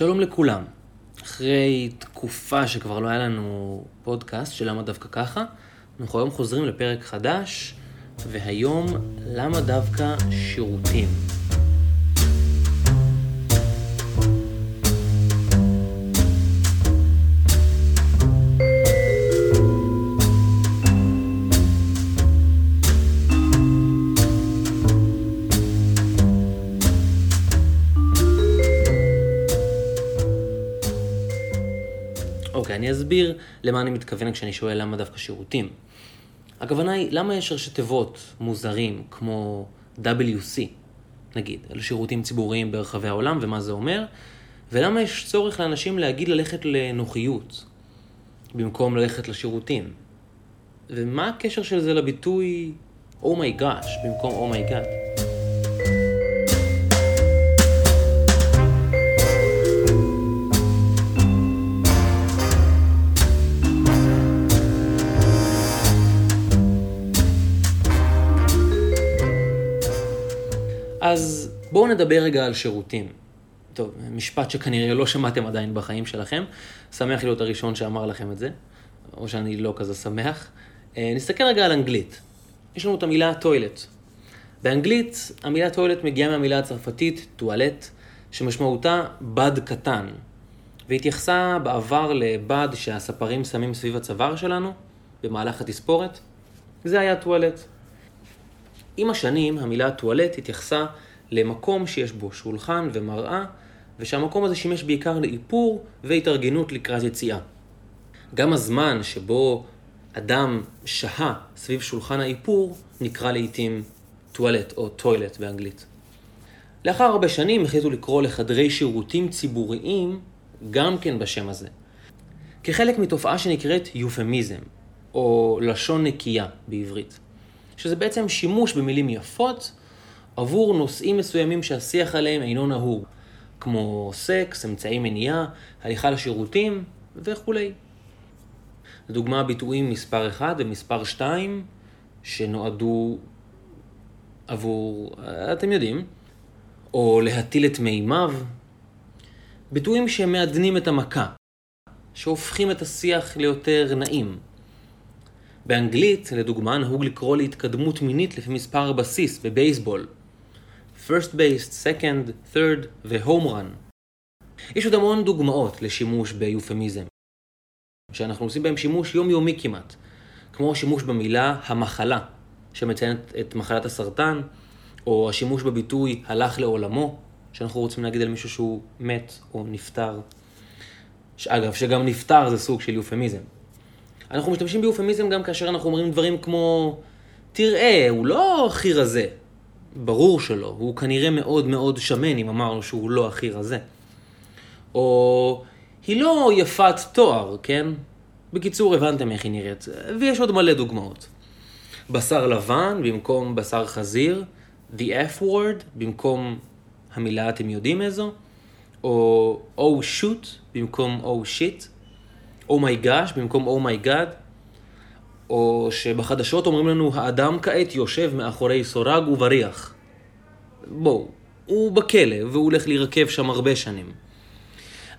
שלום לכולם. אחרי תקופה שכבר לא היה לנו פודקאסט של למה דווקא ככה, אנחנו היום חוזרים לפרק חדש, והיום למה דווקא שירותים. אוקיי, אני אסביר למה אני מתכוון כשאני שואל למה דווקא שירותים. הכוונה היא, למה יש ראשי תיבות מוזרים כמו WC, נגיד, על שירותים ציבוריים ברחבי העולם ומה זה אומר, ולמה יש צורך לאנשים להגיד ללכת לנוחיות במקום ללכת לשירותים. ומה הקשר של זה לביטוי oh במקום oh my God. Oh בואו נדבר רגע על שירותים. טוב, משפט שכנראה לא שמעתם עדיין בחיים שלכם. שמח להיות הראשון שאמר לכם את זה, או שאני לא כזה שמח. אה, נסתכל רגע על אנגלית. יש לנו את המילה טוילט. באנגלית המילה טוילט מגיעה מהמילה הצרפתית טואלט, שמשמעותה בד קטן, והתייחסה בעבר לבד שהספרים שמים סביב הצוואר שלנו במהלך התספורת. זה היה טואלט. עם השנים המילה טואלט התייחסה למקום שיש בו שולחן ומראה, ושהמקום הזה שימש בעיקר לאיפור והתארגנות לקראת יציאה. גם הזמן שבו אדם שהה סביב שולחן האיפור נקרא לעיתים טואלט או טוילט באנגלית. לאחר הרבה שנים החליטו לקרוא לחדרי שירותים ציבוריים גם כן בשם הזה. כחלק מתופעה שנקראת יופמיזם, או לשון נקייה בעברית. שזה בעצם שימוש במילים יפות עבור נושאים מסוימים שהשיח עליהם אינו נהוג, כמו סקס, אמצעי מניעה, הליכה לשירותים וכולי. לדוגמה, ביטויים מספר 1 ומספר 2 שנועדו עבור, אתם יודעים, או להטיל את מימיו, ביטויים שמעדנים את המכה, שהופכים את השיח ליותר נעים. באנגלית, לדוגמה, נהוג לקרוא להתקדמות מינית לפי מספר הבסיס בבייסבול. First base, second, third ו-home run. יש עוד המון דוגמאות לשימוש ביופמיזם, שאנחנו עושים בהם שימוש יומיומי כמעט, כמו השימוש במילה המחלה, שמציינת את מחלת הסרטן, או השימוש בביטוי הלך לעולמו, שאנחנו רוצים להגיד על מישהו שהוא מת או נפטר. אגב, שגם נפטר זה סוג של יופמיזם. אנחנו משתמשים ביופמיזם גם כאשר אנחנו אומרים דברים כמו, תראה, הוא לא הכי רזה. ברור שלא, הוא כנראה מאוד מאוד שמן אם אמרנו שהוא לא הכי רזה. או, היא לא יפת תואר, כן? בקיצור, הבנתם איך היא נראית, ויש עוד מלא דוגמאות. בשר לבן במקום בשר חזיר, the F word במקום המילה אתם יודעים איזו, או oh shoot במקום oh shit. oh במקום oh my God, oh או שבחדשות אומרים לנו, האדם כעת יושב מאחורי סורג ובריח. בואו, הוא בכלא, והוא הולך להירקב שם הרבה שנים.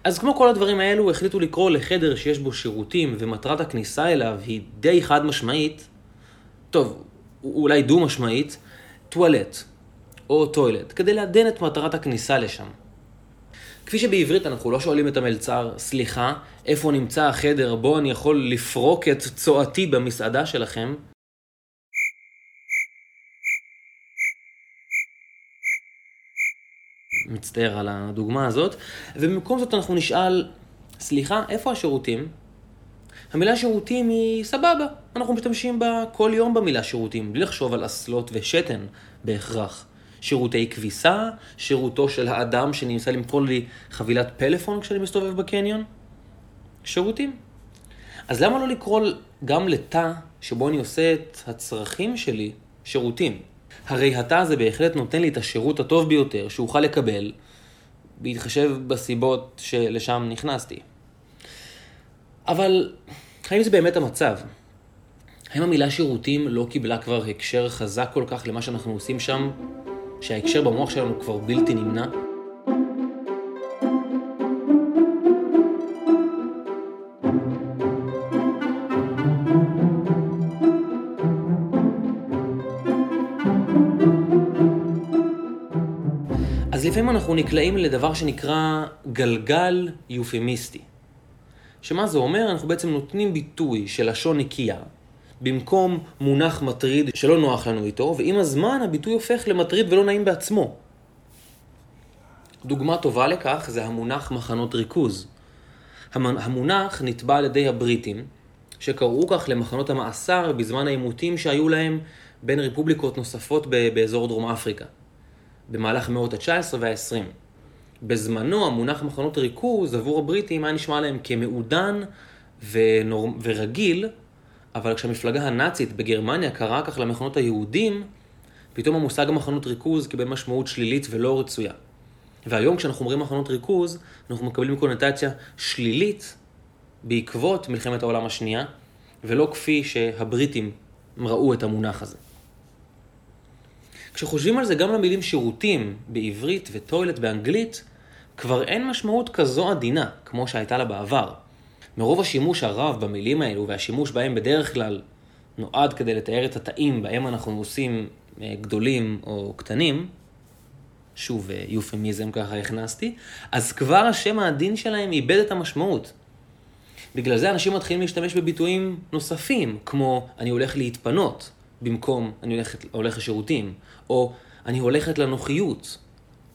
אז כמו כל הדברים האלו, החליטו לקרוא לחדר שיש בו שירותים, ומטרת הכניסה אליו היא די חד משמעית, טוב, אולי דו משמעית, טואלט, או טוילט, כדי לעדן את מטרת הכניסה לשם. כפי שבעברית אנחנו לא שואלים את המלצר, סליחה, איפה נמצא החדר בו אני יכול לפרוק את צואתי במסעדה שלכם? מצטער על הדוגמה הזאת. ובמקום זאת אנחנו נשאל, סליחה, איפה השירותים? המילה שירותים היא סבבה, אנחנו משתמשים בה כל יום במילה שירותים, בלי לחשוב על אסלות ושתן בהכרח. שירותי כביסה, שירותו של האדם שנמצא למכור לי חבילת פלאפון כשאני מסתובב בקניון. שירותים. אז למה לא לקרוא גם לתא שבו אני עושה את הצרכים שלי שירותים? הרי התא הזה בהחלט נותן לי את השירות הטוב ביותר שאוכל לקבל, בהתחשב בסיבות שלשם נכנסתי. אבל האם זה באמת המצב? האם המילה שירותים לא קיבלה כבר הקשר חזק כל כך למה שאנחנו עושים שם שההקשר במוח שלנו כבר בלתי נמנע. אז לפעמים אנחנו נקלעים לדבר שנקרא גלגל יופמיסטי. שמה זה אומר? אנחנו בעצם נותנים ביטוי של לשון נקייה, במקום מונח מטריד שלא נוח לנו איתו, ועם הזמן הביטוי הופך למטריד ולא נעים בעצמו. דוגמה טובה לכך זה המונח מחנות ריכוז. המונח נתבע על ידי הבריטים, שקראו כך למחנות המאסר בזמן העימותים שהיו להם בין רפובליקות נוספות באזור דרום אפריקה, במהלך מאות ה-19 וה-20. בזמנו המונח מחנות ריכוז עבור הבריטים היה נשמע להם כמעודן ונור... ורגיל, אבל כשהמפלגה הנאצית בגרמניה קראה כך למחנות היהודים, פתאום המושג המחנות ריכוז קיבל משמעות שלילית ולא רצויה. והיום כשאנחנו אומרים מחנות ריכוז, אנחנו מקבלים קונוטציה שלילית בעקבות מלחמת העולם השנייה, ולא כפי שהבריטים ראו את המונח הזה. כשחושבים על זה גם למילים שירותים בעברית וטוילט באנגלית, כבר אין משמעות כזו עדינה כמו שהייתה לה בעבר. מרוב השימוש הרב במילים האלו והשימוש בהם בדרך כלל נועד כדי לתאר את התאים בהם אנחנו עושים אה, גדולים או קטנים, שוב אה, יופמיזם ככה הכנסתי, אז כבר השם העדין שלהם איבד את המשמעות. בגלל זה אנשים מתחילים להשתמש בביטויים נוספים, כמו אני הולך להתפנות, במקום אני הולך, הולך לשירותים, או אני הולכת לנוחיות,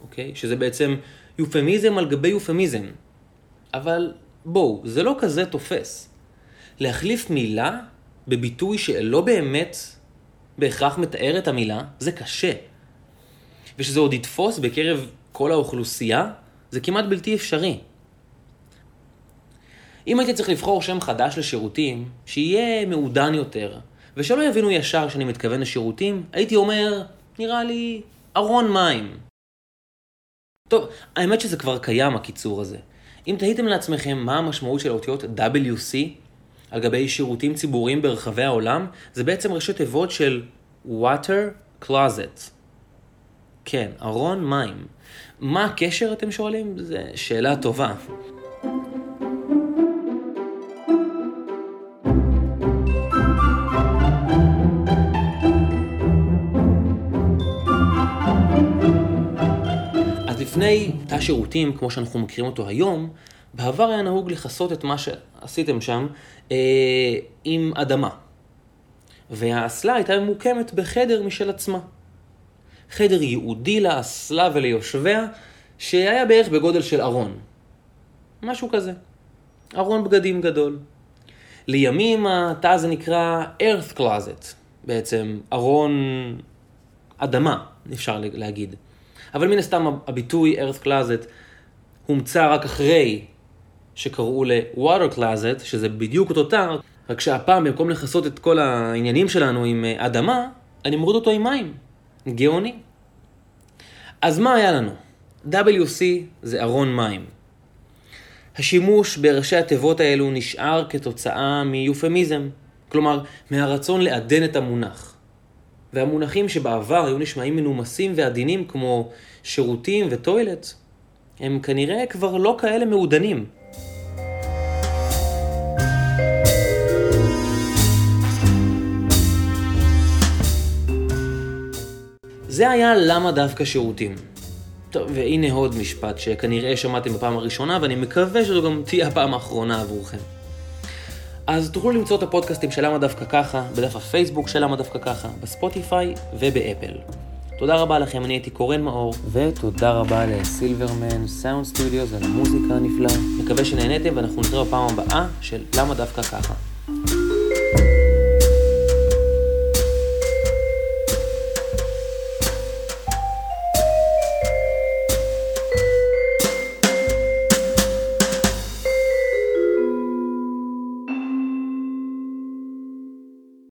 אוקיי? שזה בעצם יופמיזם על גבי יופמיזם. אבל בואו, זה לא כזה תופס. להחליף מילה בביטוי שלא באמת בהכרח מתאר את המילה, זה קשה. ושזה עוד יתפוס בקרב כל האוכלוסייה, זה כמעט בלתי אפשרי. אם הייתי צריך לבחור שם חדש לשירותים, שיהיה מעודן יותר, ושלא יבינו ישר שאני מתכוון לשירותים, הייתי אומר, נראה לי, ארון מים. טוב, האמת שזה כבר קיים, הקיצור הזה. אם תהיתם לעצמכם מה המשמעות של האותיות WC על גבי שירותים ציבוריים ברחבי העולם, זה בעצם ראשי תיבות של Water Closet. כן, ארון מים. מה הקשר, אתם שואלים? זו שאלה טובה. לפני תא שירותים, כמו שאנחנו מכירים אותו היום, בעבר היה נהוג לכסות את מה שעשיתם שם אה, עם אדמה. והאסלה הייתה ממוקמת בחדר משל עצמה. חדר ייעודי לאסלה וליושביה, שהיה בערך בגודל של ארון. משהו כזה. ארון בגדים גדול. לימים התא הזה נקרא earth closet, בעצם ארון אדמה, אפשר להגיד. אבל מן הסתם הביטוי earth closet הומצא רק אחרי שקראו ל-water closet, שזה בדיוק אותו תא, רק שהפעם במקום לכסות את כל העניינים שלנו עם אה, אדמה, אני מוריד אותו עם מים. גאוני. אז מה היה לנו? WC זה ארון מים. השימוש בראשי התיבות האלו נשאר כתוצאה מיופמיזם, כלומר, מהרצון לעדן את המונח. והמונחים שבעבר היו נשמעים מנומסים ועדינים כמו שירותים וטוילט, הם כנראה כבר לא כאלה מעודנים. זה היה למה דווקא שירותים. טוב, והנה עוד משפט שכנראה שמעתם בפעם הראשונה, ואני מקווה שזו גם תהיה הפעם האחרונה עבורכם. אז תוכלו למצוא את הפודקאסטים של למה דווקא ככה, בדף הפייסבוק של למה דווקא ככה, בספוטיפיי ובאפל. תודה רבה לכם, אני הייתי קורן מאור, ותודה רבה ל Silverman Sound Studios על המוזיקה הנפלאה. מקווה שנהניתם ואנחנו נתראה בפעם הבאה של למה דווקא ככה.